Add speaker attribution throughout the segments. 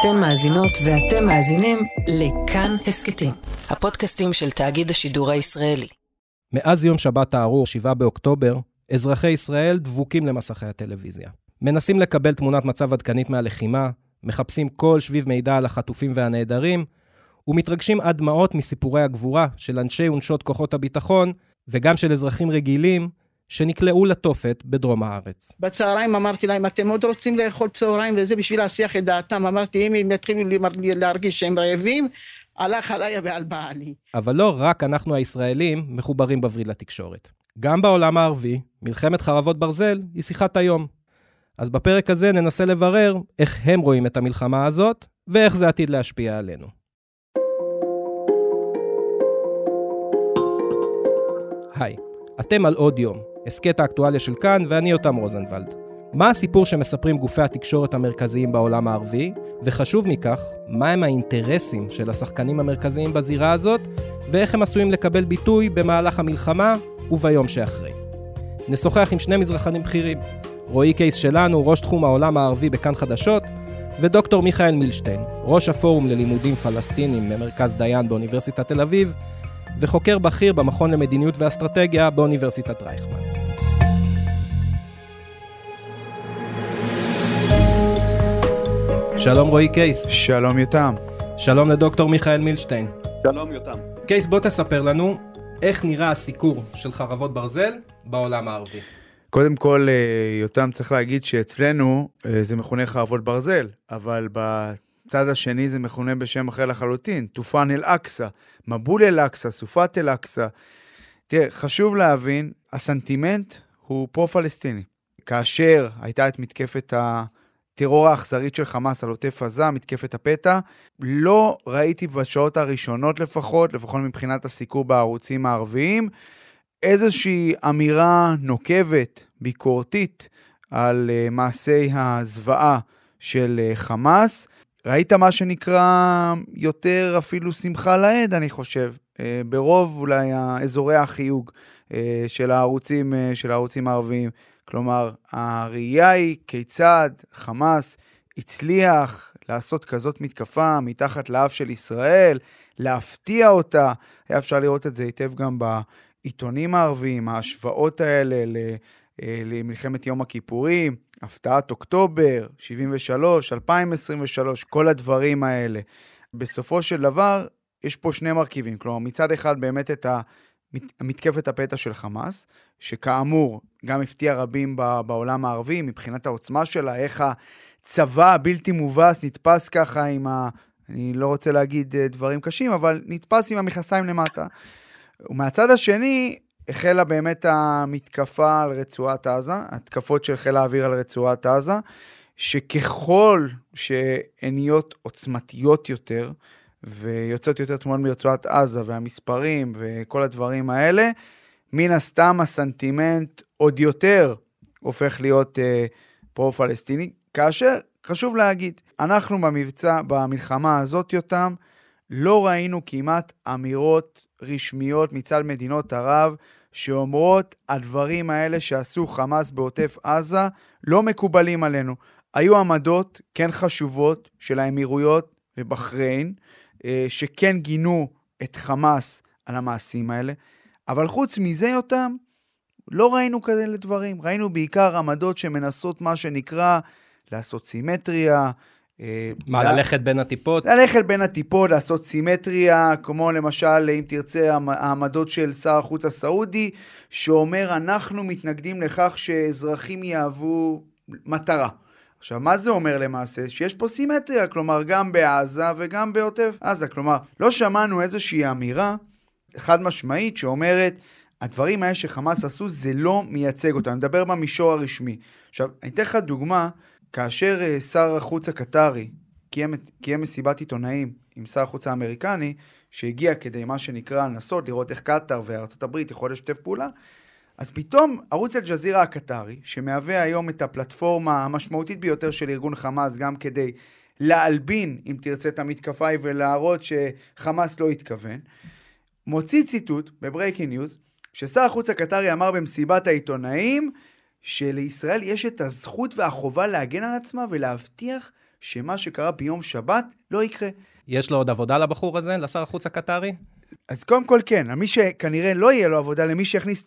Speaker 1: אתן מאזינות ואתם מאזינים לכאן הסכתים, הפודקאסטים של תאגיד השידור הישראלי.
Speaker 2: מאז יום שבת הארור, 7 באוקטובר, אזרחי ישראל דבוקים למסכי הטלוויזיה. מנסים לקבל תמונת מצב עדכנית מהלחימה, מחפשים כל שביב מידע על החטופים והנעדרים, ומתרגשים עד דמעות מסיפורי הגבורה של אנשי ונשות כוחות הביטחון, וגם של אזרחים רגילים, שנקלעו לתופת בדרום הארץ.
Speaker 3: בצהריים אמרתי להם, אתם עוד רוצים לאכול צהריים וזה בשביל להסיח את דעתם. אמרתי, אם הם יתחילו להרגיש שהם רעבים, הלך עליי ועל בעלי.
Speaker 2: אבל לא רק אנחנו הישראלים מחוברים בווריד לתקשורת. גם בעולם הערבי, מלחמת חרבות ברזל היא שיחת היום. אז בפרק הזה ננסה לברר איך הם רואים את המלחמה הזאת, ואיך זה עתיד להשפיע עלינו. היי, אתם על עוד יום, הסכת האקטואליה של כאן, ואני יותם רוזנבלד. מה הסיפור שמספרים גופי התקשורת המרכזיים בעולם הערבי, וחשוב מכך, מהם האינטרסים של השחקנים המרכזיים בזירה הזאת, ואיך הם עשויים לקבל ביטוי במהלך המלחמה וביום שאחרי. נשוחח עם שני מזרחנים בכירים, רועי קייס שלנו, ראש תחום העולם הערבי בכאן חדשות, ודוקטור מיכאל מילשטיין, ראש הפורום ללימודים פלסטינים ממרכז דיין באוניברסיטת תל אביב, וחוקר בכיר במכון למדיניות ואסטרטגיה באוניברסיטת רייכמן. שלום רועי קייס.
Speaker 4: שלום יותם.
Speaker 2: שלום לדוקטור מיכאל מילשטיין.
Speaker 5: שלום יותם.
Speaker 2: קייס, בוא תספר לנו איך נראה הסיקור של חרבות ברזל בעולם הערבי.
Speaker 4: קודם כל, אה, יותם צריך להגיד שאצלנו אה, זה מכונה חרבות ברזל, אבל בצד השני זה מכונה בשם אחר לחלוטין, טופן אל-אקצא, מבול אל-אקצא, סופת אל-אקצא. תראה, חשוב להבין, הסנטימנט הוא פרו-פלסטיני. כאשר הייתה את מתקפת הטרור האכזרית של חמאס על עוטף עזה, מתקפת הפתע, לא ראיתי בשעות הראשונות לפחות, לפחות מבחינת הסיקור בערוצים הערביים, איזושהי אמירה נוקבת, ביקורתית, על uh, מעשי הזוועה של uh, חמאס. ראית מה שנקרא יותר אפילו שמחה לאיד, אני חושב, uh, ברוב אולי אזורי החיוג uh, של הערוצים, uh, של הערוצים הערביים. כלומר, הראייה היא כיצד חמאס הצליח לעשות כזאת מתקפה מתחת לאף של ישראל, להפתיע אותה. היה אפשר לראות את זה היטב גם ב... העיתונים הערביים, ההשוואות האלה אה, למלחמת יום הכיפורים, הפתעת אוקטובר, 73, 2023, כל הדברים האלה. בסופו של דבר, יש פה שני מרכיבים. כלומר, מצד אחד באמת את מתקפת הפתע של חמאס, שכאמור, גם הפתיע רבים בעולם הערבי מבחינת העוצמה שלה, איך הצבא הבלתי מובס נתפס ככה עם ה... אני לא רוצה להגיד אה, דברים קשים, אבל נתפס עם המכנסיים למטה. ומהצד השני, החלה באמת המתקפה על רצועת עזה, התקפות של חיל האוויר על רצועת עזה, שככל שהן נהיות עוצמתיות יותר, ויוצאות יותר תמונות מרצועת עזה, והמספרים וכל הדברים האלה, מן הסתם הסנטימנט עוד יותר הופך להיות אה, פרו-פלסטיני, כאשר חשוב להגיד, אנחנו במבצע, במלחמה הזאת, יותם, לא ראינו כמעט אמירות רשמיות מצד מדינות ערב שאומרות הדברים האלה שעשו חמאס בעוטף עזה לא מקובלים עלינו. היו עמדות כן חשובות של האמירויות ובחריין, שכן גינו את חמאס על המעשים האלה, אבל חוץ מזה, אותם, לא ראינו כאלה דברים. ראינו בעיקר עמדות שמנסות מה שנקרא לעשות סימטריה,
Speaker 2: אה, מה, לה... ללכת בין הטיפות?
Speaker 4: ללכת בין הטיפות, לעשות סימטריה, כמו למשל, אם תרצה, העמדות של שר החוץ הסעודי, שאומר, אנחנו מתנגדים לכך שאזרחים יהוו מטרה. עכשיו, מה זה אומר למעשה? שיש פה סימטריה, כלומר, גם בעזה וגם בעוטף עזה. כלומר, לא שמענו איזושהי אמירה חד משמעית שאומרת, הדברים האלה שחמאס עשו, זה לא מייצג אותם. אני מדבר במישור הרשמי. עכשיו, אני אתן לך דוגמה. כאשר uh, שר החוץ הקטרי קיים, קיים מסיבת עיתונאים עם שר החוץ האמריקני, שהגיע כדי מה שנקרא לנסות לראות איך קטאר וארצות הברית יכולות לשתף פעולה, אז פתאום ערוץ אל-ג'זירה הקטרי, שמהווה היום את הפלטפורמה המשמעותית ביותר של ארגון חמאס, גם כדי להלבין, אם תרצה, את המתקפה ולהראות שחמאס לא התכוון, מוציא ציטוט ב breaking news, ששר החוץ הקטרי אמר במסיבת העיתונאים, שלישראל יש את הזכות והחובה להגן על עצמה ולהבטיח שמה שקרה ביום שבת לא יקרה.
Speaker 2: יש לו עוד עבודה לבחור הזה, לשר החוץ הקטרי?
Speaker 4: אז קודם כל כן, למי שכנראה לא יהיה לו עבודה, למי שיכניס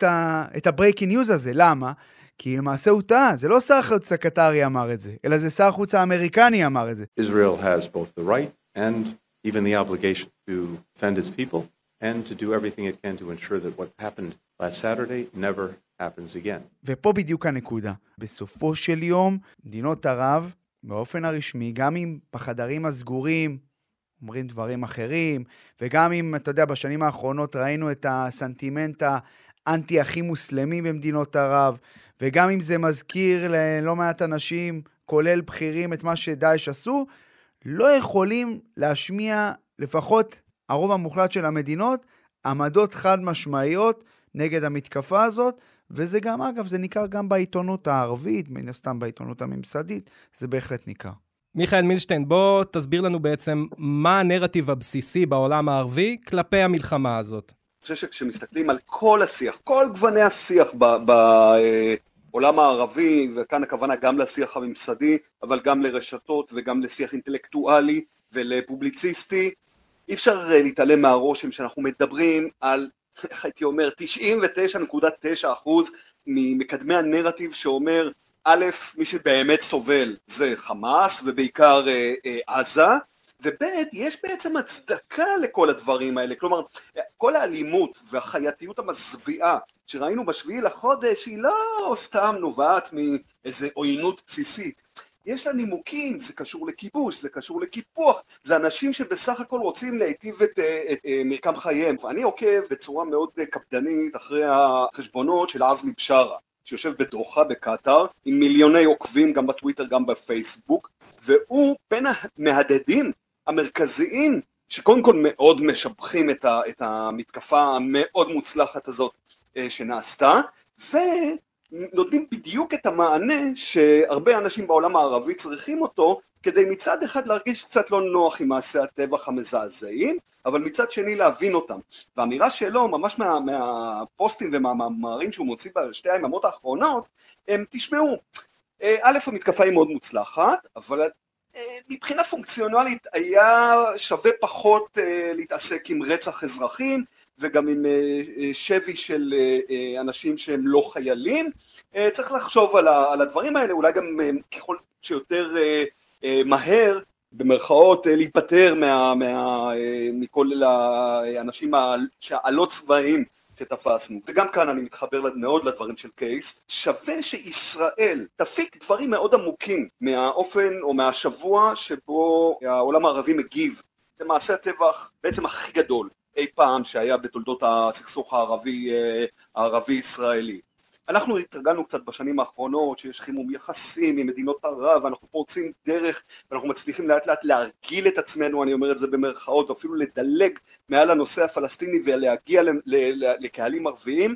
Speaker 4: את ה-breaking news הזה, למה? כי למעשה הוא טעה, זה לא שר החוץ הקטרי אמר את זה, אלא זה שר החוץ האמריקני אמר את זה.
Speaker 5: Israel has both the right and even the obligation to defend its people and to do everything it can to ensure that what happened last Saturday never happens again.
Speaker 4: ופה בדיוק הנקודה. בסופו של יום, מדינות ערב, באופן הרשמי, גם אם בחדרים הסגורים אומרים דברים אחרים, וגם אם, אתה יודע, בשנים האחרונות ראינו את הסנטימנט האנטי הכי מוסלמי במדינות ערב, וגם אם זה מזכיר ללא מעט אנשים, כולל בכירים, את מה שדאעש עשו, לא יכולים להשמיע, לפחות הרוב המוחלט של המדינות, עמדות חד משמעיות נגד המתקפה הזאת, וזה גם, אגב, זה ניכר גם בעיתונות הערבית, מן הסתם בעיתונות הממסדית, זה בהחלט ניכר.
Speaker 2: מיכאל מילשטיין, בוא תסביר לנו בעצם מה הנרטיב הבסיסי בעולם הערבי כלפי המלחמה הזאת.
Speaker 6: אני חושב שכשמסתכלים על כל השיח, כל גווני השיח בעולם הערבי, וכאן הכוונה גם לשיח הממסדי, אבל גם לרשתות וגם לשיח אינטלקטואלי ולפובליציסטי, אי אפשר להתעלם מהרושם שאנחנו מדברים על, איך הייתי אומר, 99.9% ממקדמי הנרטיב שאומר א', מי שבאמת סובל זה חמאס ובעיקר אה, אה, עזה, וב', יש בעצם הצדקה לכל הדברים האלה, כלומר, כל האלימות והחייתיות המזוויעה שראינו בשביעי לחודש היא לא סתם נובעת מאיזה עוינות בסיסית. יש לה נימוקים, זה קשור לכיבוש, זה קשור לקיפוח, זה אנשים שבסך הכל רוצים להיטיב את, את, את, את מרקם חייהם. ואני עוקב בצורה מאוד קפדנית אחרי החשבונות של עזמי בשארה. שיושב בדוחה בקטאר, עם מיליוני עוקבים גם בטוויטר גם בפייסבוק, והוא בין המהדהדים המרכזיים שקודם כל מאוד משבחים את, ה, את המתקפה המאוד מוצלחת הזאת אה, שנעשתה, ונותנים בדיוק את המענה שהרבה אנשים בעולם הערבי צריכים אותו כדי מצד אחד להרגיש קצת לא נוח עם מעשי הטבח המזעזעים, אבל מצד שני להבין אותם. והאמירה שלו, ממש מה, מהפוסטים ומהמאמרים שהוא מוציא בשתי היממות האחרונות, הם תשמעו, אה, א', המתקפה היא מאוד מוצלחת, אבל אה, מבחינה פונקציונלית היה שווה פחות אה, להתעסק עם רצח אזרחים וגם עם שבי של אנשים שהם לא חיילים. צריך לחשוב על הדברים האלה, אולי גם ככל שיותר מהר במרכאות להיפטר מה, מה, מכל האנשים הלא צבאיים שתפסנו. וגם כאן אני מתחבר מאוד לדברים של קייס. שווה שישראל תפיק דברים מאוד עמוקים מהאופן או מהשבוע שבו העולם הערבי מגיב למעשה הטבח בעצם הכי גדול אי פעם שהיה בתולדות הסכסוך הערבי, הערבי ישראלי. אנחנו התרגלנו קצת בשנים האחרונות שיש חימום יחסים עם מדינות ערב ואנחנו פורצים דרך ואנחנו מצליחים לאט לאט להרגיל את עצמנו, אני אומר את זה במרכאות, אפילו לדלג מעל הנושא הפלסטיני ולהגיע לקהלים ערביים.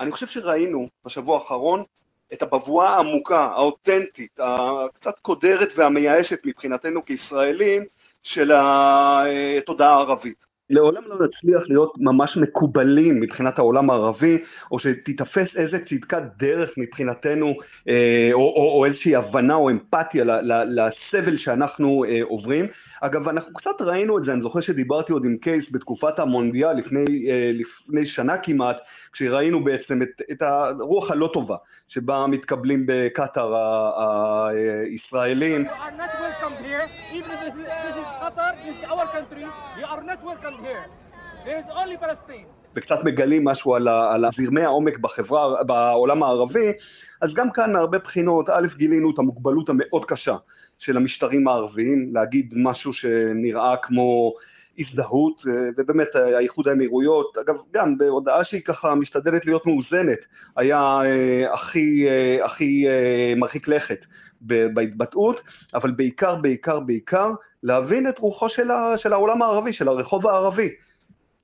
Speaker 6: אני חושב שראינו בשבוע האחרון את הבבואה העמוקה, האותנטית, הקצת קודרת והמייאשת מבחינתנו כישראלים של התודעה הערבית. לעולם לא נצליח להיות ממש מקובלים מבחינת העולם הערבי, או שתיתפס איזה צדקת דרך מבחינתנו, אה, או, או, או איזושהי הבנה או אמפתיה לסבל שאנחנו אה, עוברים. אגב, אנחנו קצת ראינו את זה, אני זוכר שדיברתי עוד עם קייס בתקופת המונדיאל לפני, אה, לפני שנה כמעט, כשראינו בעצם את, את הרוח הלא טובה שבה מתקבלים בקטאר הישראלים. וקצת מגלים משהו על, על זרמי העומק בחברה, בעולם הערבי, אז גם כאן מהרבה בחינות, א', גילינו את המוגבלות המאוד קשה של המשטרים הערביים, להגיד משהו שנראה כמו הזדהות, אה, ובאמת אה, האיחוד האמירויות, אגב גם בהודעה שהיא ככה משתדלת להיות מאוזנת, היה אה, הכי, הכי מרחיק לכת בהתבטאות, אבל בעיקר בעיקר בעיקר להבין את רוחו של, ה, של העולם הערבי, של הרחוב הערבי.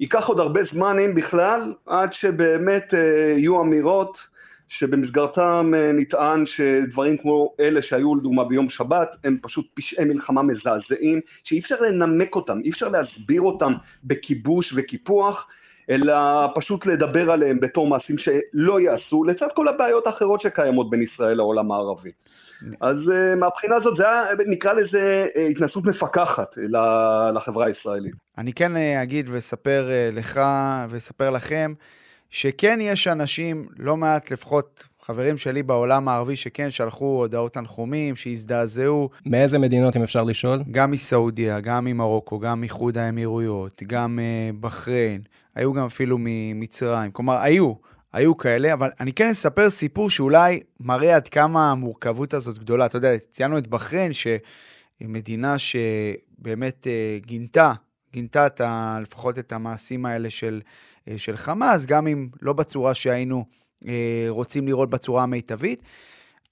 Speaker 6: ייקח עוד הרבה זמן אם בכלל, עד שבאמת יהיו אמירות שבמסגרתם אה, נטען שדברים כמו אלה שהיו לדוגמה ביום שבת הם פשוט פשעי מלחמה מזעזעים שאי אפשר לנמק אותם, אי אפשר להסביר אותם בכיבוש וקיפוח אלא פשוט לדבר עליהם בתור מעשים שלא יעשו לצד כל הבעיות האחרות שקיימות בין ישראל לעולם הערבי. אז uh, מהבחינה הזאת זה היה, נקרא לזה uh, התנסות מפקחת לחברה הישראלית.
Speaker 4: אני כן אגיד ואספר לך ואספר לכם, שכן יש אנשים, לא מעט לפחות חברים שלי בעולם הערבי שכן שלחו הודעות תנחומים, שהזדעזעו.
Speaker 2: מאיזה מדינות, אם אפשר לשאול?
Speaker 4: גם מסעודיה, גם ממרוקו, גם מאיחוד האמירויות, גם uh, בחריין, היו גם אפילו ממצרים. כלומר, היו, היו כאלה, אבל אני כן אספר סיפור שאולי מראה עד כמה המורכבות הזאת גדולה. אתה יודע, ציינו את בחריין, שהיא מדינה שבאמת אה, גינתה, גינתה את ה, לפחות את המעשים האלה של, אה, של חמאס, גם אם לא בצורה שהיינו... אה, רוצים לראות בצורה המיטבית.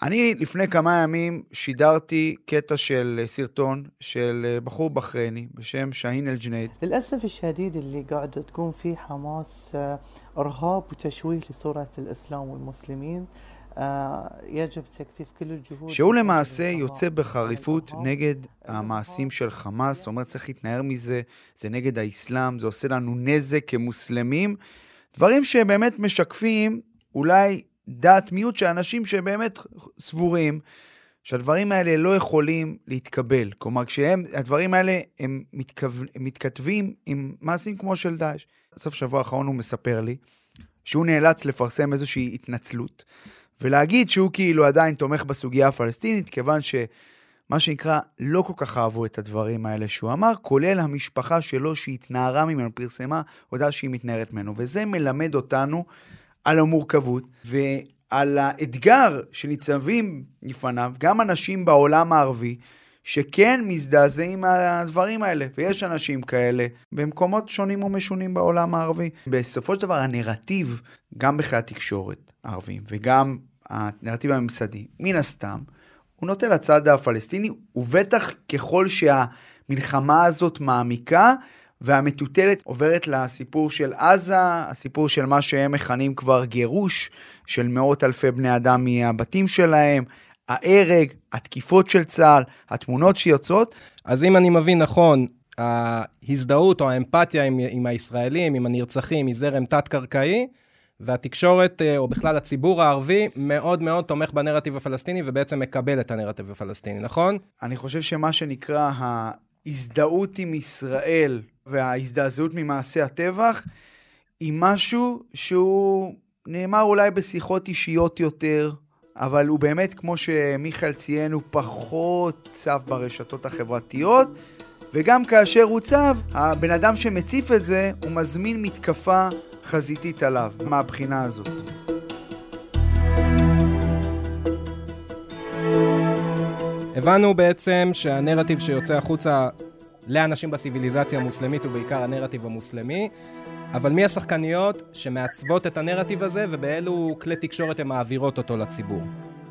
Speaker 4: אני לפני כמה ימים שידרתי קטע של סרטון של בחור בחרייני בשם שאהין אל-ג'נייד.
Speaker 7: للأسف الشديد اللي قاعدة تقوم فيه حماس إرهاب وتشويه لصورة الإسلام والمسلمين
Speaker 4: שהוא למעשה יוצא בחריפות נגד המעשים של חמאס, אומר צריך להתנער מזה, זה נגד האסלאם, זה עושה לנו נזק כמוסלמים, דברים שבאמת משקפים אולי דעת מיעוט של אנשים שבאמת סבורים שהדברים האלה לא יכולים להתקבל. כלומר, כשהם, הדברים האלה, הם, מתכו... הם מתכתבים עם מעשים כמו של דאעש. בסוף שבוע האחרון הוא מספר לי שהוא נאלץ לפרסם איזושהי התנצלות, ולהגיד שהוא כאילו עדיין תומך בסוגיה הפלסטינית, כיוון שמה שנקרא, לא כל כך אהבו את הדברים האלה שהוא אמר, כולל המשפחה שלו שהתנערה ממנו, פרסמה הודעה שהיא מתנערת ממנו. וזה מלמד אותנו על המורכבות ועל האתגר שניצבים לפניו גם אנשים בעולם הערבי, שכן מזדעזעים מהדברים האלה, ויש אנשים כאלה במקומות שונים ומשונים בעולם הערבי. בסופו של דבר הנרטיב, גם בכלי התקשורת הערבים וגם הנרטיב הממסדי, מן הסתם, הוא נוטה לצד הפלסטיני, ובטח ככל שהמלחמה הזאת מעמיקה, והמטוטלת עוברת לסיפור של עזה, הסיפור של מה שהם מכנים כבר גירוש של מאות אלפי בני אדם מהבתים שלהם, ההרג, התקיפות של צה"ל, התמונות שיוצאות.
Speaker 2: אז אם אני מבין נכון, ההזדהות או האמפתיה עם, עם הישראלים, עם הנרצחים, היא זרם תת-קרקעי, והתקשורת, אה, או בכלל הציבור הערבי, מאוד מאוד תומך בנרטיב הפלסטיני, ובעצם מקבל את הנרטיב הפלסטיני, נכון?
Speaker 4: אני חושב שמה שנקרא ההזדהות עם ישראל וההזדעזעות ממעשי הטבח היא משהו שהוא נאמר אולי בשיחות אישיות יותר, אבל הוא באמת, כמו שמיכאל ציין, הוא פחות צף ברשתות החברתיות, וגם כאשר הוא צף, הבן אדם שמציף את זה, הוא מזמין מתקפה חזיתית עליו, מהבחינה הזאת.
Speaker 2: הבנו בעצם שהנרטיב שיוצא החוצה לאנשים בסיביליזציה המוסלמית ובעיקר הנרטיב המוסלמי, אבל מי השחקניות שמעצבות את הנרטיב הזה ובאילו כלי תקשורת הן מעבירות אותו לציבור?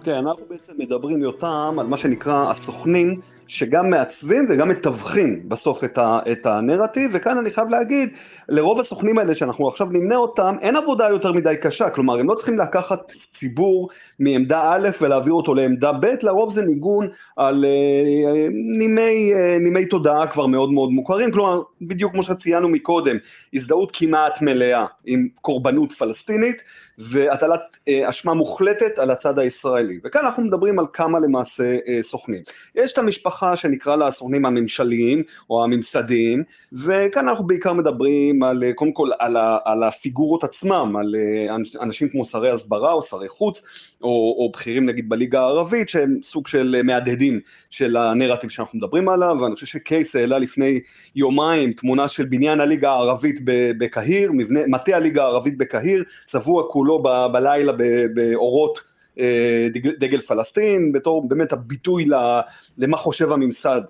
Speaker 6: כן, אנחנו בעצם מדברים יותם על מה שנקרא הסוכנים שגם מעצבים וגם מתווכים בסוף את, ה, את הנרטיב, וכאן אני חייב להגיד, לרוב הסוכנים האלה שאנחנו עכשיו נמנה אותם, אין עבודה יותר מדי קשה, כלומר הם לא צריכים לקחת ציבור מעמדה א' ולהעביר אותו לעמדה ב', לרוב זה ניגון על אה, נימי, אה, נימי תודעה כבר מאוד מאוד מוכרים, כלומר בדיוק כמו שציינו מקודם, הזדהות כמעט מלאה עם קורבנות פלסטינית והטלת אה, אשמה מוחלטת על הצד הישראלי, וכאן אנחנו מדברים על כמה למעשה אה, סוכנים. יש את המשפחה משפחה שנקרא לה הסוכנים הממשליים או הממסדיים, וכאן אנחנו בעיקר מדברים על, קודם כל על, ה, על הפיגורות עצמם, על אה, אנשים כמו שרי הסברה או שרי חוץ, או, או בכירים נגיד בליגה הערבית, שהם סוג של מהדהדים של הנרטיב שאנחנו מדברים עליו, ואני חושב שקייס העלה לפני יומיים תמונה של בניין הליגה הערבית בקהיר, מטה הליגה הערבית בקהיר, צבוע כולו ב, בלילה באורות אה, דגל פלסטין, בתור באמת הביטוי למה חושב הממסד.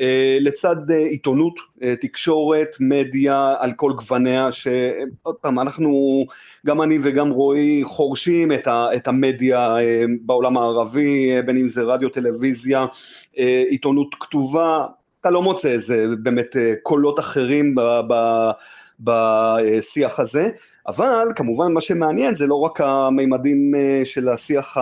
Speaker 6: אה, לצד אה, עיתונות, תקשורת, מדיה על כל גווניה, שעוד פעם, אנחנו, גם אני וגם רועי, חורשים את המדיה בעולם הערבי, בין אם זה רדיו, טלוויזיה, עיתונות כתובה, אתה לא מוצא איזה באמת קולות אחרים ב, ב, בשיח הזה. אבל כמובן מה שמעניין זה לא רק המימדים אה, של השיח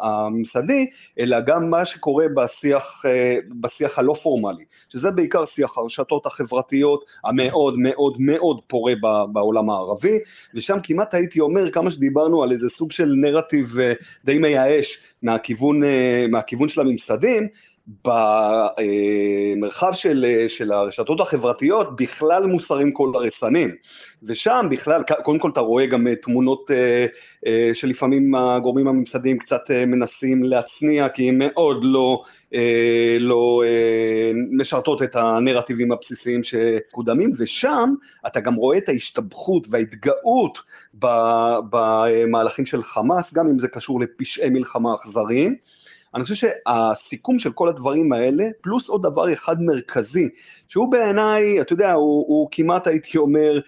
Speaker 6: הממסדי, אלא גם מה שקורה בשיח, אה, בשיח הלא פורמלי, שזה בעיקר שיח הרשתות החברתיות המאוד מאוד מאוד פורה בעולם הערבי, ושם כמעט הייתי אומר, כמה שדיברנו על איזה סוג של נרטיב אה, די מייאש מהכיוון, מהכיוון של הממסדים, במרחב של, של הרשתות החברתיות בכלל מוסרים כל הרסנים. ושם בכלל, קודם כל אתה רואה גם אה, תמונות אה, אה, שלפעמים הגורמים הממסדיים קצת מנסים להצניע, כי הם מאוד לא, לא משרתות את הנרטיבים הבסיסיים שקודמים, ושם אתה גם רואה את ההשתבחות וההתגאות במהלכים של חמאס, גם אם זה קשור לפשעי מלחמה אכזריים. אני חושב שהסיכום של כל הדברים האלה, פלוס עוד דבר אחד מרכזי, שהוא בעיניי, אתה יודע, הוא, הוא כמעט הייתי אומר,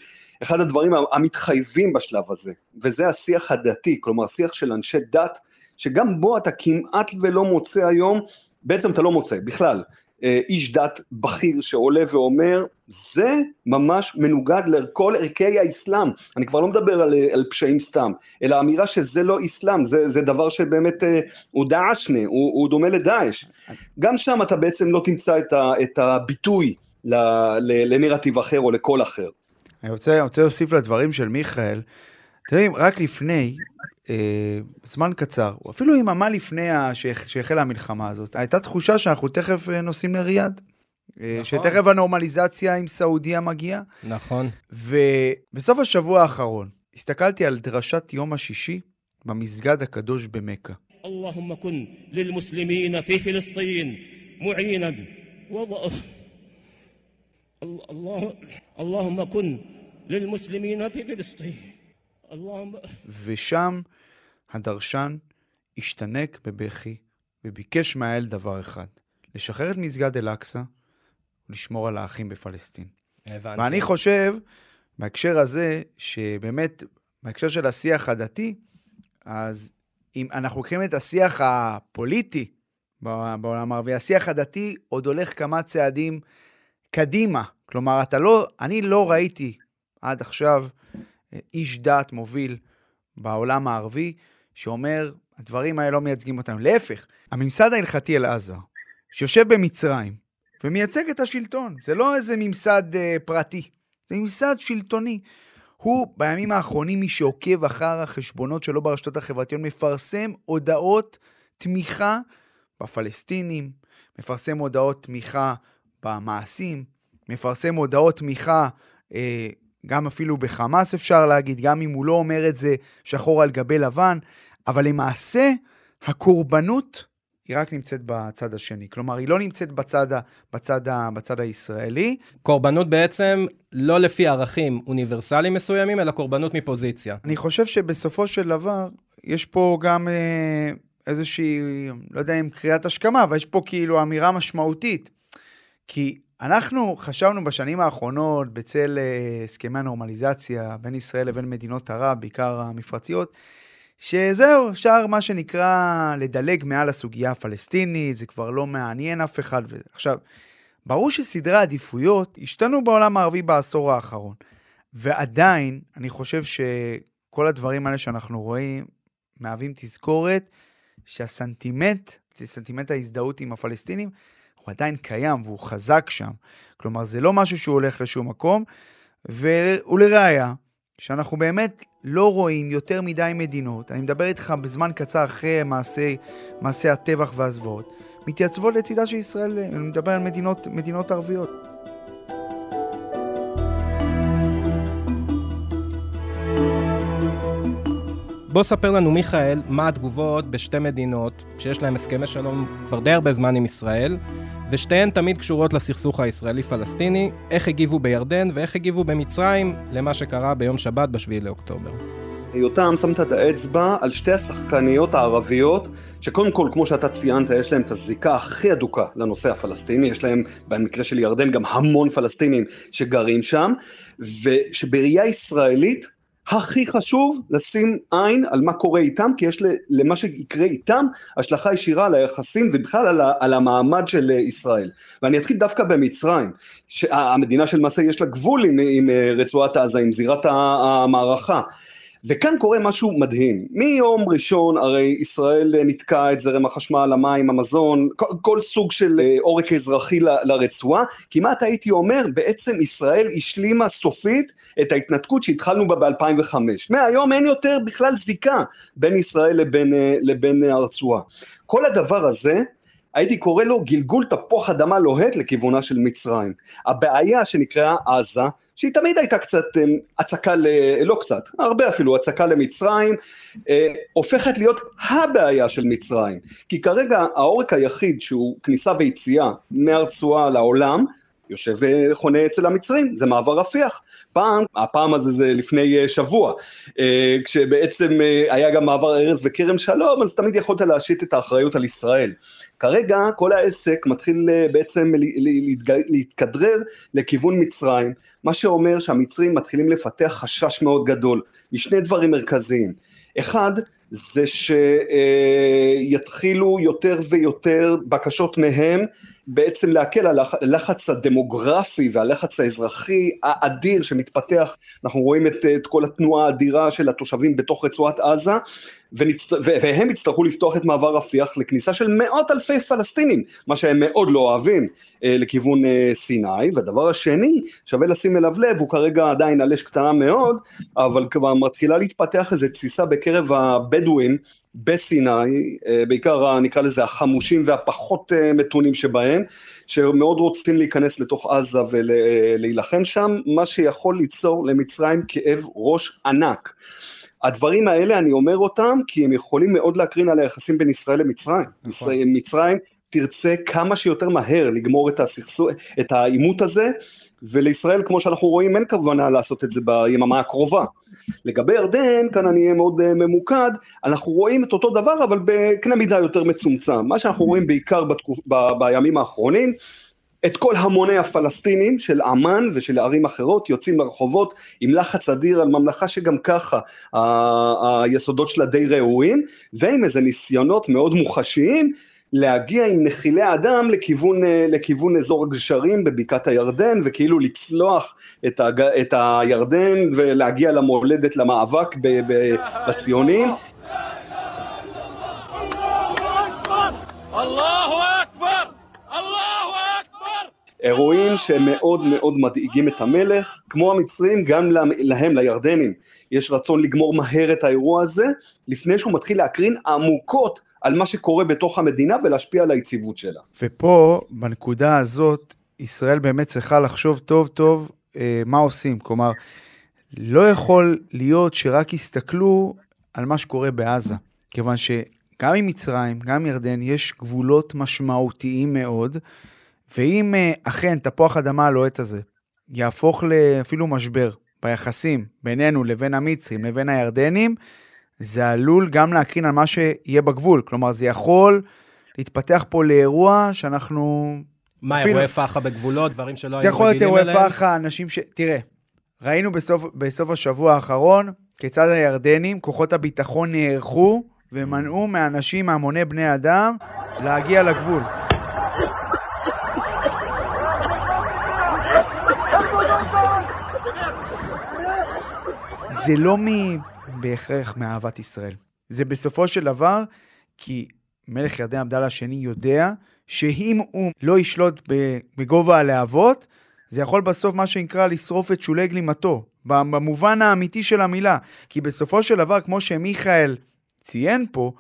Speaker 6: אחד הדברים המתחייבים בשלב הזה, וזה השיח הדתי, כלומר שיח של אנשי דת, שגם בו אתה כמעט ולא מוצא היום, בעצם אתה לא מוצא בכלל, איש דת בכיר שעולה ואומר, זה ממש מנוגד לכל ערכי האסלאם. אני כבר לא מדבר על, אה, על פשעים סתם, אלא אמירה שזה לא אסלאם, זה, זה דבר שבאמת אה, הוא דאעשנה, הוא, הוא דומה לדאעש. גם שם אתה בעצם לא תמצא את, ה, את הביטוי לנרטיב אחר או לקול אחר.
Speaker 4: אני רוצה להוסיף לדברים של מיכאל. תראי, רק לפני, אה, זמן קצר, או אפילו יממה לפני שהחלה המלחמה הזאת, הייתה תחושה שאנחנו תכף אה, נוסעים לריאד. אה, נכון. שתכף הנורמליזציה עם סעודיה מגיעה.
Speaker 2: נכון.
Speaker 4: ובסוף השבוע האחרון, הסתכלתי על דרשת יום השישי במסגד הקדוש במכה. اللهم كن للمسلمين في فلسطين معينا اللهم كن للمسلمين في فلسطين اللهم ושם הדרשן השתנק בבכי וביקש מהאל דבר אחד, לשחרר את מסגד אל-אקצא ולשמור על האחים בפלסטין. הבנתי. ואני חושב, בהקשר הזה, שבאמת, בהקשר של השיח הדתי, אז אם אנחנו לוקחים את השיח הפוליטי בעולם הערבי, השיח הדתי עוד הולך כמה צעדים קדימה. כלומר, אתה לא, אני לא ראיתי עד עכשיו איש דת מוביל בעולם הערבי שאומר, הדברים האלה לא מייצגים אותנו. להפך, הממסד ההלכתי אל-עזר, שיושב במצרים ומייצג את השלטון, זה לא איזה ממסד אה, פרטי, זה ממסד שלטוני. הוא בימים האחרונים, מי שעוקב אחר החשבונות שלו ברשתות החברתיות, מפרסם הודעות תמיכה בפלסטינים, מפרסם הודעות תמיכה במעשים, מפרסם הודעות תמיכה, אה, גם אפילו בחמאס אפשר להגיד, גם אם הוא לא אומר את זה שחור על גבי לבן, אבל למעשה הקורבנות היא רק נמצאת בצד השני. כלומר, היא לא נמצאת בצד, בצד, בצד הישראלי.
Speaker 2: קורבנות בעצם לא לפי ערכים אוניברסליים מסוימים, אלא קורבנות מפוזיציה.
Speaker 4: אני חושב שבסופו של דבר, יש פה גם אה, איזושהי, לא יודע אם קריאת השכמה, אבל יש פה כאילו אמירה משמעותית. כי אנחנו חשבנו בשנים האחרונות, בצל אה, הסכמי הנורמליזציה בין ישראל לבין מדינות ערב, בעיקר המפרציות, שזהו, אפשר מה שנקרא לדלג מעל הסוגיה הפלסטינית, זה כבר לא מעניין אף אחד. עכשיו, ברור שסדרי העדיפויות השתנו בעולם הערבי בעשור האחרון, ועדיין, אני חושב שכל הדברים האלה שאנחנו רואים, מהווים תזכורת שהסנטימנט, סנטימנט ההזדהות עם הפלסטינים, הוא עדיין קיים והוא חזק שם. כלומר, זה לא משהו שהוא הולך לשום מקום, ולראיה, שאנחנו באמת לא רואים יותר מדי מדינות, אני מדבר איתך בזמן קצר אחרי מעשי, מעשי הטבח והזוועות, מתייצבות לצידה של ישראל, אני מדבר על מדינות, מדינות ערביות.
Speaker 2: בוא ספר לנו, מיכאל, מה התגובות בשתי מדינות שיש להן הסכמי שלום כבר די הרבה זמן עם ישראל, ושתיהן תמיד קשורות לסכסוך הישראלי-פלסטיני, איך הגיבו בירדן ואיך הגיבו במצרים למה שקרה ביום שבת ב-7 לאוקטובר.
Speaker 6: יותם, שמת את האצבע על שתי השחקניות הערביות, שקודם כל, כמו שאתה ציינת, יש להם את הזיקה הכי אדוקה לנושא הפלסטיני, יש להם, במקרה של ירדן, גם המון פלסטינים שגרים שם, ושבראייה ישראלית, הכי חשוב לשים עין על מה קורה איתם, כי יש למה שיקרה איתם השלכה ישירה על היחסים ובכלל על, על המעמד של ישראל. ואני אתחיל דווקא במצרים, המדינה שלמעשה יש לה גבול עם, עם רצועת עזה, עם זירת המערכה. וכאן קורה משהו מדהים. מיום ראשון הרי ישראל נתקע את זרם החשמל, המים, המזון, כל, כל סוג של אה, עורק אזרחי ל, לרצועה. כמעט הייתי אומר, בעצם ישראל השלימה סופית את ההתנתקות שהתחלנו בה ב-2005. מהיום אין יותר בכלל זיקה בין ישראל לבין, אה, לבין הרצועה. כל הדבר הזה, הייתי קורא לו גלגול תפוח אדמה לוהט לכיוונה של מצרים. הבעיה שנקראה עזה, שהיא תמיד הייתה קצת אה, הצקה, ל... לא קצת, הרבה אפילו, הצקה למצרים, אה, הופכת להיות הבעיה של מצרים. כי כרגע העורק היחיד שהוא כניסה ויציאה מהרצועה לעולם, יושב וחונה אצל המצרים, זה מעבר רפיח. פעם, הפעם הזה זה לפני אה, שבוע, כשבעצם היה גם מעבר ארז וכרם שלום, אז תמיד יכולת להשית את האחריות על ישראל. כרגע כל העסק מתחיל בעצם להתכדרר לכיוון מצרים, מה שאומר שהמצרים מתחילים לפתח חשש מאוד גדול משני דברים מרכזיים. אחד, זה שיתחילו יותר ויותר בקשות מהם בעצם להקל על הלחץ הדמוגרפי והלחץ האזרחי האדיר שמתפתח, אנחנו רואים את, את כל התנועה האדירה של התושבים בתוך רצועת עזה, ונצט... והם יצטרכו לפתוח את מעבר רפיח לכניסה של מאות אלפי פלסטינים, מה שהם מאוד לא אוהבים, אה, לכיוון אה, סיני. והדבר השני, שווה לשים אליו לב, הוא כרגע עדיין על אש קטנה מאוד, אבל כבר מתחילה להתפתח איזו תסיסה בקרב הבדואים, בסיני, אה, בעיקר נקרא לזה החמושים והפחות אה, מתונים שבהם, שמאוד רוצים להיכנס לתוך עזה ולהילחם שם, מה שיכול ליצור למצרים כאב ראש ענק. הדברים האלה, אני אומר אותם, כי הם יכולים מאוד להקרין על היחסים בין ישראל למצרים. נכון. מצרים תרצה כמה שיותר מהר לגמור את, הסכסו, את העימות הזה, ולישראל, כמו שאנחנו רואים, אין כוונה לעשות את זה ביממה הקרובה. לגבי ירדן, כאן אני אהיה מאוד אה, ממוקד, אנחנו רואים את אותו דבר, אבל בקנה מידה יותר מצומצם. מה שאנחנו רואים בעיקר בתקופ... ב... בימים האחרונים, את כל המוני הפלסטינים של עמאן ושל ערים אחרות יוצאים לרחובות עם לחץ אדיר על ממלכה שגם ככה היסודות שלה די ראויים, ועם איזה ניסיונות מאוד מוחשיים להגיע עם נחילי אדם לכיוון, אה, לכיוון אזור הגשרים בבקעת הירדן וכאילו לצלוח את, הג, את הירדן ולהגיע למולדת למאבק ב, ב, בציונים. אירועים שמאוד מאוד מדאיגים את המלך, כמו המצרים, גם להם, לירדנים, יש רצון לגמור מהר את האירוע הזה, לפני שהוא מתחיל להקרין עמוקות על מה שקורה בתוך המדינה ולהשפיע על היציבות שלה.
Speaker 4: ופה, בנקודה הזאת, ישראל באמת צריכה לחשוב טוב טוב אה, מה עושים. כלומר, לא יכול להיות שרק יסתכלו על מה שקורה בעזה, כיוון שגם עם מצרים, גם עם ירדן, יש גבולות משמעותיים מאוד, ואם אה, אכן תפוח אדמה הלוהט הזה יהפוך לאפילו משבר ביחסים בינינו לבין המצרים לבין הירדנים, זה עלול גם להקרין על מה שיהיה בגבול. כלומר, זה יכול להתפתח פה לאירוע שאנחנו...
Speaker 2: מה, אפילו... אירועי פח"ע בגבולות, דברים שלא
Speaker 4: היינו רגילים אליהם? זה יכול להיות אירועי פח"ע, אנשים ש... תראה, ראינו בסוף, בסוף השבוע האחרון כיצד הירדנים, כוחות הביטחון נערכו ומנעו מאנשים, מהמוני בני אדם, להגיע לגבול. זה לא מ... בהכרח מאהבת ישראל. זה בסופו של דבר כי מלך ירדן עבדאללה השני יודע שאם הוא לא ישלוט בגובה הלהבות, זה יכול בסוף מה שנקרא לשרוף את שולי גלימתו, במובן האמיתי של המילה. כי בסופו של דבר, כמו שמיכאל ציין פה,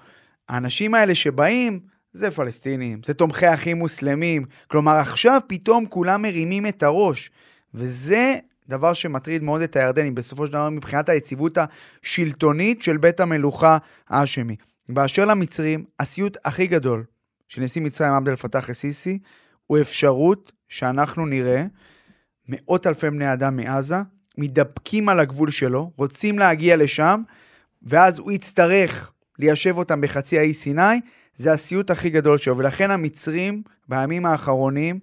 Speaker 4: האנשים האלה שבאים, זה פלסטינים, זה תומכי אחים מוסלמים. כלומר, עכשיו פתאום כולם מרימים את הראש. וזה דבר שמטריד מאוד את הירדנים, בסופו של דבר מבחינת היציבות השלטונית של בית המלוכה האשמי. באשר למצרים, הסיוט הכי גדול של נשיא מצרים עבד אל פתאח א-סיסי, הוא אפשרות שאנחנו נראה מאות אלפי בני אדם מעזה מתדפקים על הגבול שלו, רוצים להגיע לשם, ואז הוא יצטרך ליישב אותם בחצי האי סיני, זה הסיוט הכי גדול שלו. ולכן המצרים בימים האחרונים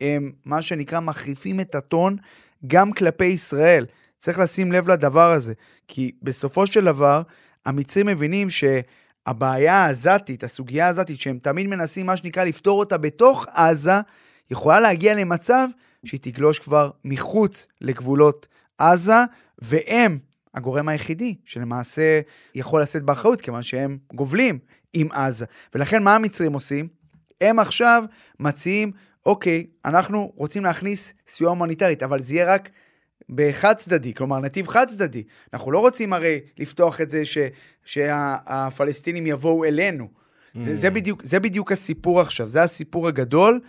Speaker 4: הם מה שנקרא מחריפים את הטון גם כלפי ישראל. צריך לשים לב לדבר הזה, כי בסופו של דבר, המצרים מבינים שהבעיה העזתית, הסוגיה העזתית, שהם תמיד מנסים, מה שנקרא, לפתור אותה בתוך עזה, יכולה להגיע למצב שהיא תגלוש כבר מחוץ לגבולות עזה, והם הגורם היחידי שלמעשה יכול לשאת באחריות, כיוון שהם גובלים עם עזה. ולכן מה המצרים עושים? הם עכשיו מציעים, אוקיי, אנחנו רוצים להכניס סיוע הומניטרית, אבל זה יהיה רק בחד צדדי, כלומר נתיב חד צדדי. אנחנו לא רוצים הרי לפתוח את זה ש, שהפלסטינים יבואו אלינו. Mm. זה, זה, בדיוק, זה בדיוק הסיפור עכשיו, זה הסיפור הגדול,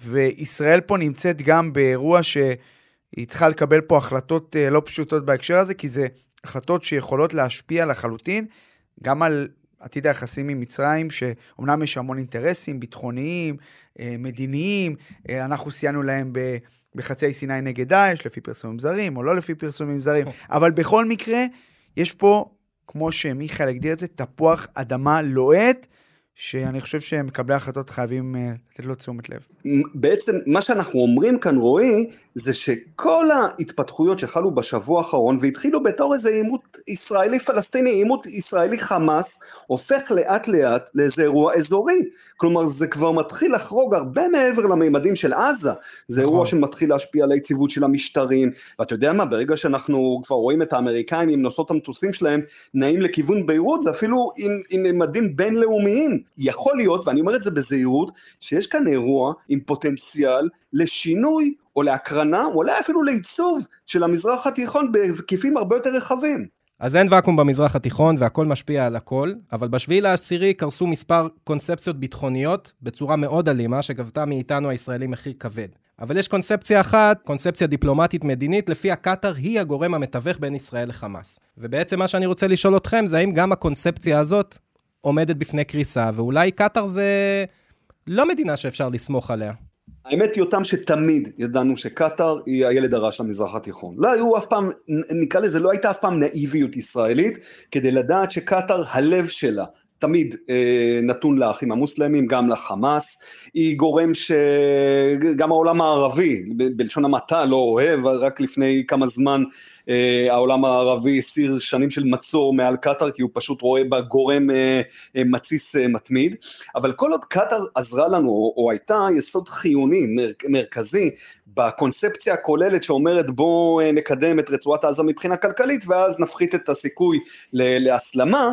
Speaker 4: וישראל פה נמצאת גם באירוע שהיא צריכה לקבל פה החלטות אה, לא פשוטות בהקשר הזה, כי זה החלטות שיכולות להשפיע לחלוטין גם על עתיד היחסים עם מצרים, שאומנם יש המון אינטרסים ביטחוניים, אה, מדיניים, אה, אנחנו סייענו להם בחצי סיני נגד דאעש, לפי פרסומים זרים, או לא לפי פרסומים זרים, אבל בכל מקרה, יש פה, כמו שמיכאל הגדיר את זה, תפוח אדמה לוהט, שאני חושב שמקבלי ההחלטות חייבים אה, לתת לו תשומת לב.
Speaker 6: בעצם מה שאנחנו אומרים כאן, רועי, זה שכל ההתפתחויות שחלו בשבוע האחרון, והתחילו בתור איזה עימות ישראלי-פלסטיני, עימות ישראלי-חמאס, הופך לאט לאט לאיזה אירוע אזורי. כלומר, זה כבר מתחיל לחרוג הרבה מעבר למימדים של עזה. זה אירוע נכון. שמתחיל להשפיע על היציבות של המשטרים. ואתה יודע מה, ברגע שאנחנו כבר רואים את האמריקאים עם נושאות המטוסים שלהם, נעים לכיוון ביירות, זה אפילו עם, עם מימדים בינלאומיים. יכול להיות, ואני אומר את זה בזהירות, שיש כאן אירוע עם פוטנציאל לשינוי או להקרנה, או אולי אפילו לעיצוב של המזרח התיכון בהיקפים הרבה יותר רחבים.
Speaker 2: אז אין ואקום במזרח התיכון והכל משפיע על הכל, אבל בשביעי לעשירי קרסו מספר קונספציות ביטחוניות בצורה מאוד אלימה, שגבתה מאיתנו הישראלים מחיר כבד. אבל יש קונספציה אחת, קונספציה דיפלומטית מדינית, לפיה קטאר היא הגורם המתווך בין ישראל לחמאס. ובעצם מה שאני רוצה לשאול אתכם זה האם גם הקונספציה הזאת עומדת בפני קריסה, ואולי קטאר זה לא מדינה שאפשר לסמוך עליה.
Speaker 6: האמת היא אותם שתמיד ידענו שקטאר היא הילד הרע של המזרח התיכון. לא היו אף פעם, נקרא לזה, לא הייתה אף פעם נאיביות ישראלית, כדי לדעת שקטאר, הלב שלה, תמיד אה, נתון לאחים המוסלמים, גם לחמאס, היא גורם שגם העולם הערבי, בלשון המעטה, לא אוהב, רק לפני כמה זמן אה, העולם הערבי הסיר שנים של מצור מעל קטאר, כי הוא פשוט רואה בה גורם אה, אה, מתסיס אה, מתמיד, אבל כל עוד קטאר עזרה לנו, או, או הייתה יסוד חיוני, מר, מרכזי, בקונספציה הכוללת שאומרת בואו אה, נקדם את רצועת עזה מבחינה כלכלית ואז נפחית את הסיכוי להסלמה,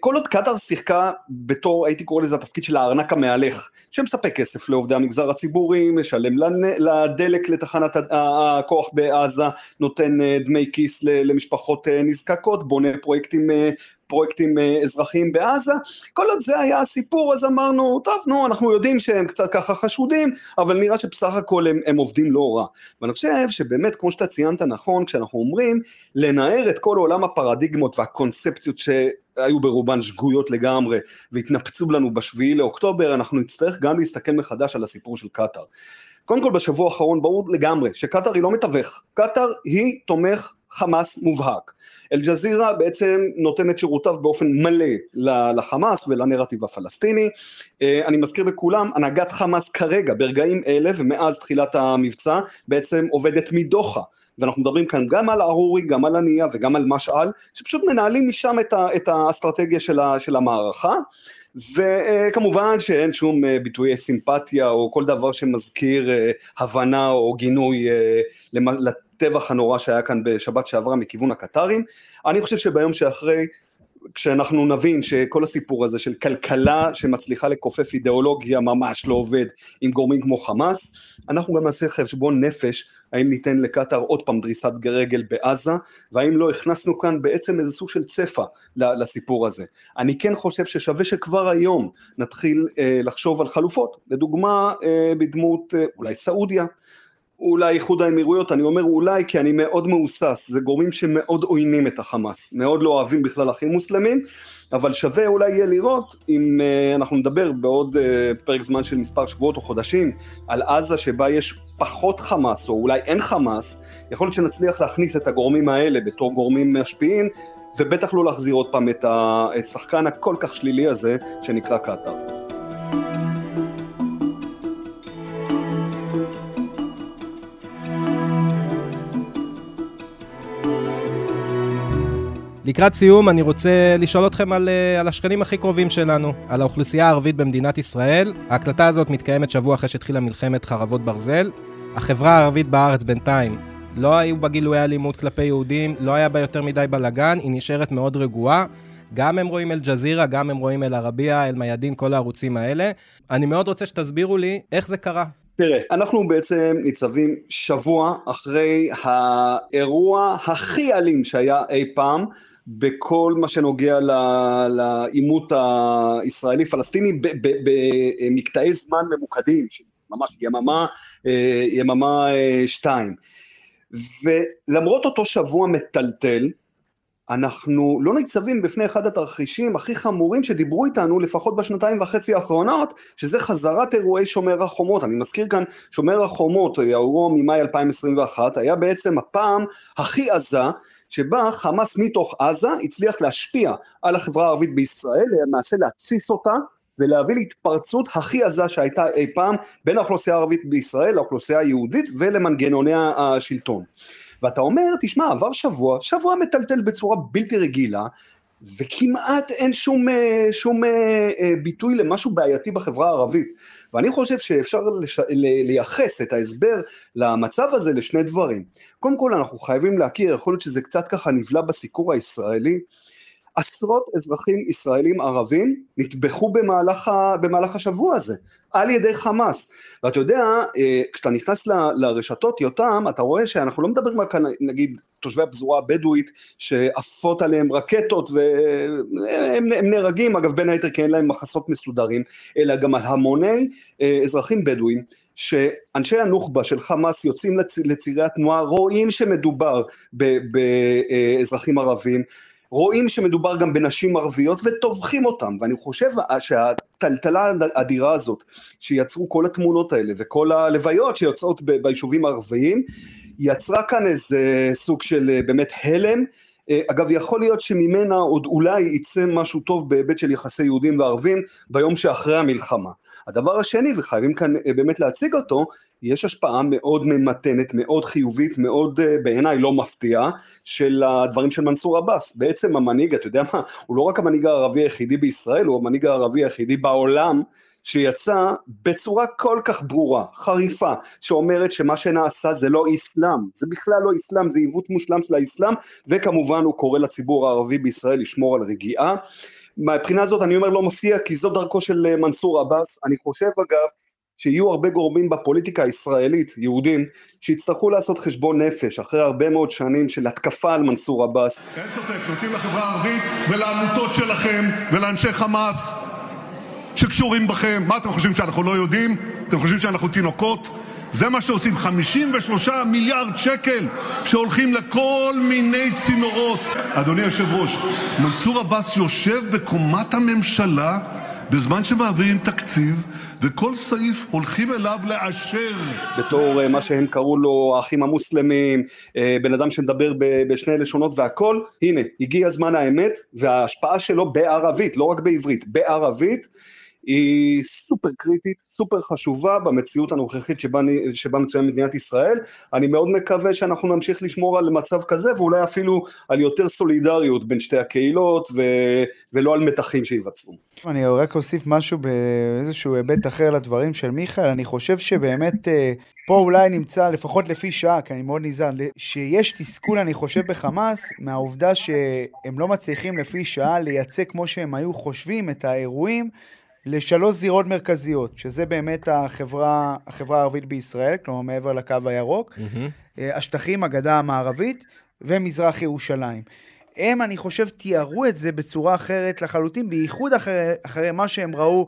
Speaker 6: כל עוד קטאר שיחקה בתור, הייתי קורא לזה התפקיד של הארנק המהלך, שמספק כסף לעובדי המגזר הציבורי, משלם לדלק לתחנת הכוח בעזה, נותן אה, דמי כיס למשפחות אה, נזקקות, בונה פרויקטים פרויקטים אזרחיים בעזה, כל עוד זה היה הסיפור אז אמרנו, טוב נו אנחנו יודעים שהם קצת ככה חשודים, אבל נראה שבסך הכל הם, הם עובדים לא רע. ואני חושב שבאמת כמו שאתה ציינת נכון, כשאנחנו אומרים לנער את כל עולם הפרדיגמות והקונספציות ש... היו ברובן שגויות לגמרי והתנפצו לנו בשביעי לאוקטובר, אנחנו נצטרך גם להסתכל מחדש על הסיפור של קטאר. קודם כל בשבוע האחרון ברור לגמרי שקטאר היא לא מתווך, קטאר היא תומך חמאס מובהק. אל-ג'זירה בעצם נותנת שירותיו באופן מלא לחמאס ולנרטיב הפלסטיני. אה, אני מזכיר לכולם, הנהגת חמאס כרגע, ברגעים אלה ומאז תחילת המבצע, בעצם עובדת מדוחה. ואנחנו מדברים כאן גם על ארורי, גם על הנייה וגם על משעל, שפשוט מנהלים משם את, ה, את האסטרטגיה של, ה, של המערכה. וכמובן שאין שום אה, ביטויי סימפתיה או כל דבר שמזכיר אה, הבנה או גינוי אה, לטבח הנורא שהיה כאן בשבת שעברה מכיוון הקטרים. אני חושב שביום שאחרי כשאנחנו נבין שכל הסיפור הזה של כלכלה שמצליחה לכופף אידיאולוגיה ממש לא עובד עם גורמים כמו חמאס, אנחנו גם נעשה חשבון נפש האם ניתן לקטאר עוד פעם דריסת רגל בעזה, והאם לא הכנסנו כאן בעצם איזה סוג של צפע לסיפור הזה. אני כן חושב ששווה שכבר היום נתחיל אה, לחשוב על חלופות, לדוגמה אה, בדמות אה, אולי סעודיה, אולי איחוד האמירויות, אני אומר אולי כי אני מאוד מהוסס, זה גורמים שמאוד עוינים את החמאס, מאוד לא אוהבים בכלל אחים מוסלמים, אבל שווה אולי יהיה לראות אם uh, אנחנו נדבר בעוד uh, פרק זמן של מספר שבועות או חודשים על עזה שבה יש פחות חמאס או אולי אין חמאס, יכול להיות שנצליח להכניס את הגורמים האלה בתור גורמים משפיעים ובטח לא להחזיר עוד פעם את השחקן הכל כך שלילי הזה שנקרא קטאר.
Speaker 2: לקראת סיום, אני רוצה לשאול אתכם על, אה, על השכנים הכי קרובים שלנו, על האוכלוסייה הערבית במדינת ישראל. ההקלטה הזאת מתקיימת שבוע אחרי שהתחילה מלחמת חרבות ברזל. החברה הערבית בארץ בינתיים לא היו בה גילויי אלימות כלפי יהודים, לא היה בה יותר מדי בלאגן, היא נשארת מאוד רגועה. גם הם רואים אל-ג'זירה, גם הם רואים אל-ערבייה, אל-מיאדין, כל הערוצים האלה. אני מאוד רוצה שתסבירו לי איך זה קרה.
Speaker 6: תראה, אנחנו בעצם ניצבים שבוע אחרי האירוע הכי אלים שהיה אי פעם בכל מה שנוגע לעימות הישראלי-פלסטיני במקטעי זמן ממוקדים, ממש יממה, אה, יממה אה, שתיים. ולמרות אותו שבוע מטלטל, אנחנו לא ניצבים בפני אחד התרחישים הכי חמורים שדיברו איתנו לפחות בשנתיים וחצי האחרונות, שזה חזרת אירועי שומר החומות. אני מזכיר כאן, שומר החומות, האירוע ממאי 2021, היה בעצם הפעם הכי עזה שבה חמאס מתוך עזה הצליח להשפיע על החברה הערבית בישראל, למעשה להתסיס אותה ולהביא להתפרצות הכי עזה שהייתה אי פעם בין האוכלוסייה הערבית בישראל לאוכלוסייה היהודית ולמנגנוני השלטון. ואתה אומר, תשמע, עבר שבוע, שבוע מטלטל בצורה בלתי רגילה, וכמעט אין שום, אה, שום אה, אה, ביטוי למשהו בעייתי בחברה הערבית. ואני חושב שאפשר לש... לייחס את ההסבר למצב הזה לשני דברים. קודם כל, אנחנו חייבים להכיר, יכול להיות שזה קצת ככה נבלע בסיקור הישראלי, עשרות אזרחים ישראלים ערבים נטבחו במהלך, ה, במהלך השבוע הזה, על ידי חמאס. ואתה יודע, אה, כשאתה נכנס ל, לרשתות יותם, אתה רואה שאנחנו לא מדברים רק על נגיד תושבי הפזורה הבדואית שעפות עליהם רקטות והם הם נהרגים, אגב בין היתר כי אין להם מחסות מסודרים, אלא גם על המוני אה, אזרחים בדואים. שאנשי הנוח'בה של חמאס יוצאים לצ... לצירי התנועה, רואים שמדובר באזרחים ערבים, רואים שמדובר גם בנשים ערביות וטובחים אותם, ואני חושב שהטלטלה האדירה הזאת, שיצרו כל התמונות האלה וכל הלוויות שיוצאות ביישובים הערביים, יצרה כאן איזה סוג של אה, באמת הלם. אה, אגב, יכול להיות שממנה עוד אולי יצא משהו טוב בהיבט של יחסי יהודים וערבים ביום שאחרי המלחמה. הדבר השני, וחייבים כאן אה, באמת להציג אותו, יש השפעה מאוד ממתנת, מאוד חיובית, מאוד אה, בעיניי לא מפתיעה, של הדברים של מנסור עבאס. בעצם המנהיג, אתה יודע מה, הוא לא רק המנהיג הערבי היחידי בישראל, הוא המנהיג הערבי היחידי בעולם. שיצא בצורה כל כך ברורה, חריפה, שאומרת שמה שנעשה זה לא אסלאם, זה בכלל לא אסלאם, זה עיוות מושלם של האסלאם, וכמובן הוא קורא לציבור הערבי בישראל לשמור על רגיעה. מהבחינה הזאת אני אומר לא מפתיע, כי זו דרכו של אה, מנסור עבאס. אני חושב אגב, שיהיו הרבה גורמים בפוליטיקה הישראלית, יהודים, שיצטרכו לעשות חשבון נפש אחרי הרבה מאוד שנים של התקפה על מנסור עבאס.
Speaker 8: אין ספק, נותנים לחברה הערבית ולעמותות שלכם ולאנשי חמאס שקשורים בכם. מה אתם חושבים, שאנחנו לא יודעים? אתם חושבים שאנחנו תינוקות? זה מה שעושים, 53 מיליארד שקל שהולכים לכל מיני צינורות. אדוני היושב-ראש, מנסור עבאס יושב בקומת הממשלה בזמן שמעבירים תקציב, וכל סעיף הולכים אליו לאשר.
Speaker 6: בתור אה, מה שהם קראו לו האחים המוסלמים, אה, בן אדם שמדבר בשני לשונות והכל, הנה, הגיע זמן האמת, וההשפעה שלו בערבית, לא רק בעברית, בערבית. היא סופר קריטית, סופר חשובה במציאות הנוכחית שבה, שבה מצוין מדינת ישראל. אני מאוד מקווה שאנחנו נמשיך לשמור על מצב כזה, ואולי אפילו על יותר סולידריות בין שתי הקהילות, ו, ולא על מתחים שייווצרו.
Speaker 4: אני רק אוסיף משהו באיזשהו היבט אחר לדברים של מיכאל. אני חושב שבאמת אה, פה אולי נמצא, לפחות לפי שעה, כי אני מאוד נזהר, שיש תסכול, אני חושב, בחמאס, מהעובדה שהם לא מצליחים לפי שעה לייצא כמו שהם היו חושבים את האירועים. לשלוש זירות מרכזיות, שזה באמת החברה, החברה הערבית בישראל, כלומר מעבר לקו הירוק, mm-hmm. השטחים, הגדה המערבית ומזרח ירושלים. הם, אני חושב, תיארו את זה בצורה אחרת לחלוטין, בייחוד אחרי, אחרי מה שהם ראו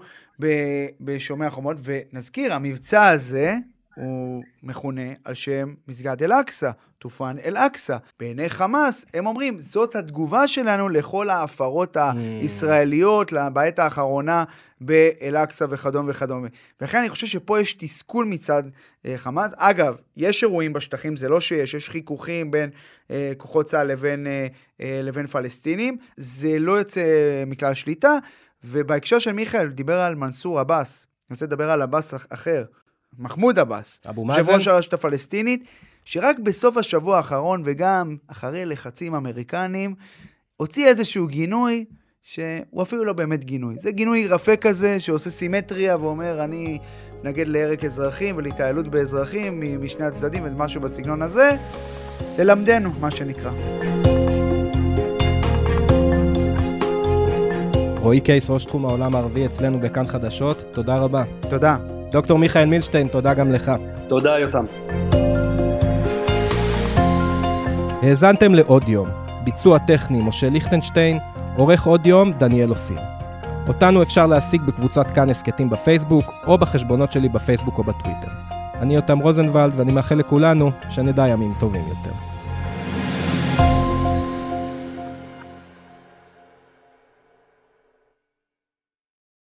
Speaker 4: בשומע החומות. ונזכיר, המבצע הזה, הוא מכונה על שם מסגד אל-אקצא, תופן אל-אקצא. בעיני חמאס, הם אומרים, זאת התגובה שלנו לכל ההפרות הישראליות, בעת האחרונה באל-אקצא וכדומה וכדומה. ולכן אני חושב שפה יש תסכול מצד אה, חמאס. אגב, יש אירועים בשטחים, זה לא שיש, יש חיכוכים בין אה, כוחות צה"ל לבין, אה, אה, לבין פלסטינים, זה לא יוצא מכלל שליטה. ובהקשר של מיכאל, דיבר על מנסור עבאס. אני רוצה לדבר על עבאס אחר, מחמוד עבאס,
Speaker 2: אבו מאזן,
Speaker 4: יושב ראש הרשת הפלסטינית, שרק בסוף השבוע האחרון וגם אחרי לחצים אמריקנים, הוציא איזשהו גינוי שהוא אפילו לא באמת גינוי. זה גינוי רפה כזה שעושה סימטריה ואומר, אני מתנגד להרג אזרחים ולהתעללות באזרחים משני הצדדים ומשהו בסגנון הזה, ללמדנו, מה שנקרא.
Speaker 2: רועי קייס, ראש תחום העולם הערבי אצלנו בכאן חדשות, תודה רבה.
Speaker 4: תודה.
Speaker 2: דוקטור מיכאל מילשטיין, תודה גם לך.
Speaker 6: תודה, יותם.
Speaker 2: האזנתם לעוד יום. ביצוע טכני משה ליכטנשטיין, עורך עוד יום דניאל אופיר. אותנו אפשר להשיג בקבוצת כאן הסכתים בפייסבוק, או בחשבונות שלי בפייסבוק או בטוויטר. אני יותם רוזנבלד, ואני מאחל לכולנו שנדע ימים טובים יותר.